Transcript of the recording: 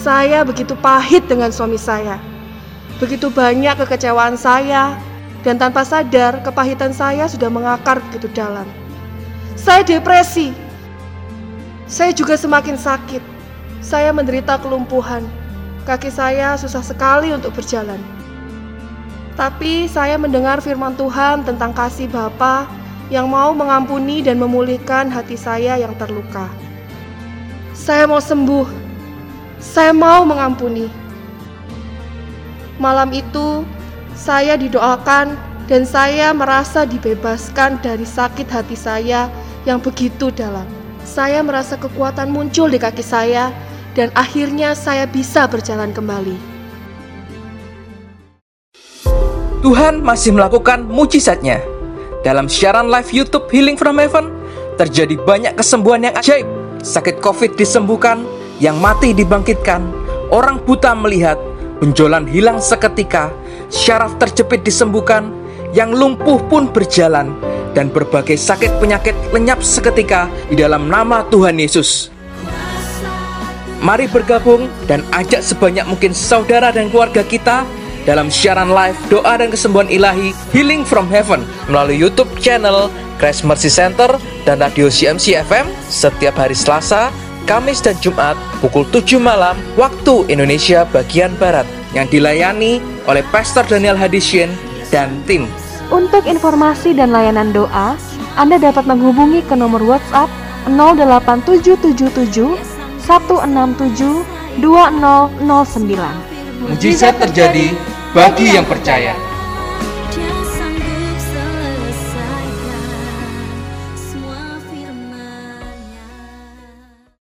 Saya begitu pahit dengan suami saya. Begitu banyak kekecewaan saya, dan tanpa sadar kepahitan saya sudah mengakar begitu dalam. Saya depresi. Saya juga semakin sakit. Saya menderita kelumpuhan. Kaki saya susah sekali untuk berjalan. Tapi saya mendengar firman Tuhan tentang kasih Bapa yang mau mengampuni dan memulihkan hati saya yang terluka. Saya mau sembuh. Saya mau mengampuni. Malam itu, saya didoakan dan saya merasa dibebaskan dari sakit hati saya yang begitu dalam. Saya merasa kekuatan muncul di kaki saya dan akhirnya saya bisa berjalan kembali. Tuhan masih melakukan mujizatnya. Dalam siaran live YouTube Healing from Heaven, terjadi banyak kesembuhan yang ajaib. Sakit COVID disembuhkan, yang mati dibangkitkan, orang buta melihat, benjolan hilang seketika, syaraf terjepit disembuhkan, yang lumpuh pun berjalan, dan berbagai sakit penyakit lenyap seketika di dalam nama Tuhan Yesus. Mari bergabung dan ajak sebanyak mungkin saudara dan keluarga kita dalam siaran live doa dan kesembuhan ilahi Healing from Heaven melalui YouTube channel Christ Mercy Center dan radio CMC FM setiap hari Selasa, Kamis dan Jumat pukul 7 malam waktu Indonesia bagian Barat yang dilayani oleh Pastor Daniel Hadisien dan tim. Untuk informasi dan layanan doa, Anda dapat menghubungi ke nomor WhatsApp 08777 167 2009. Mujizat terjadi bagi yang percaya.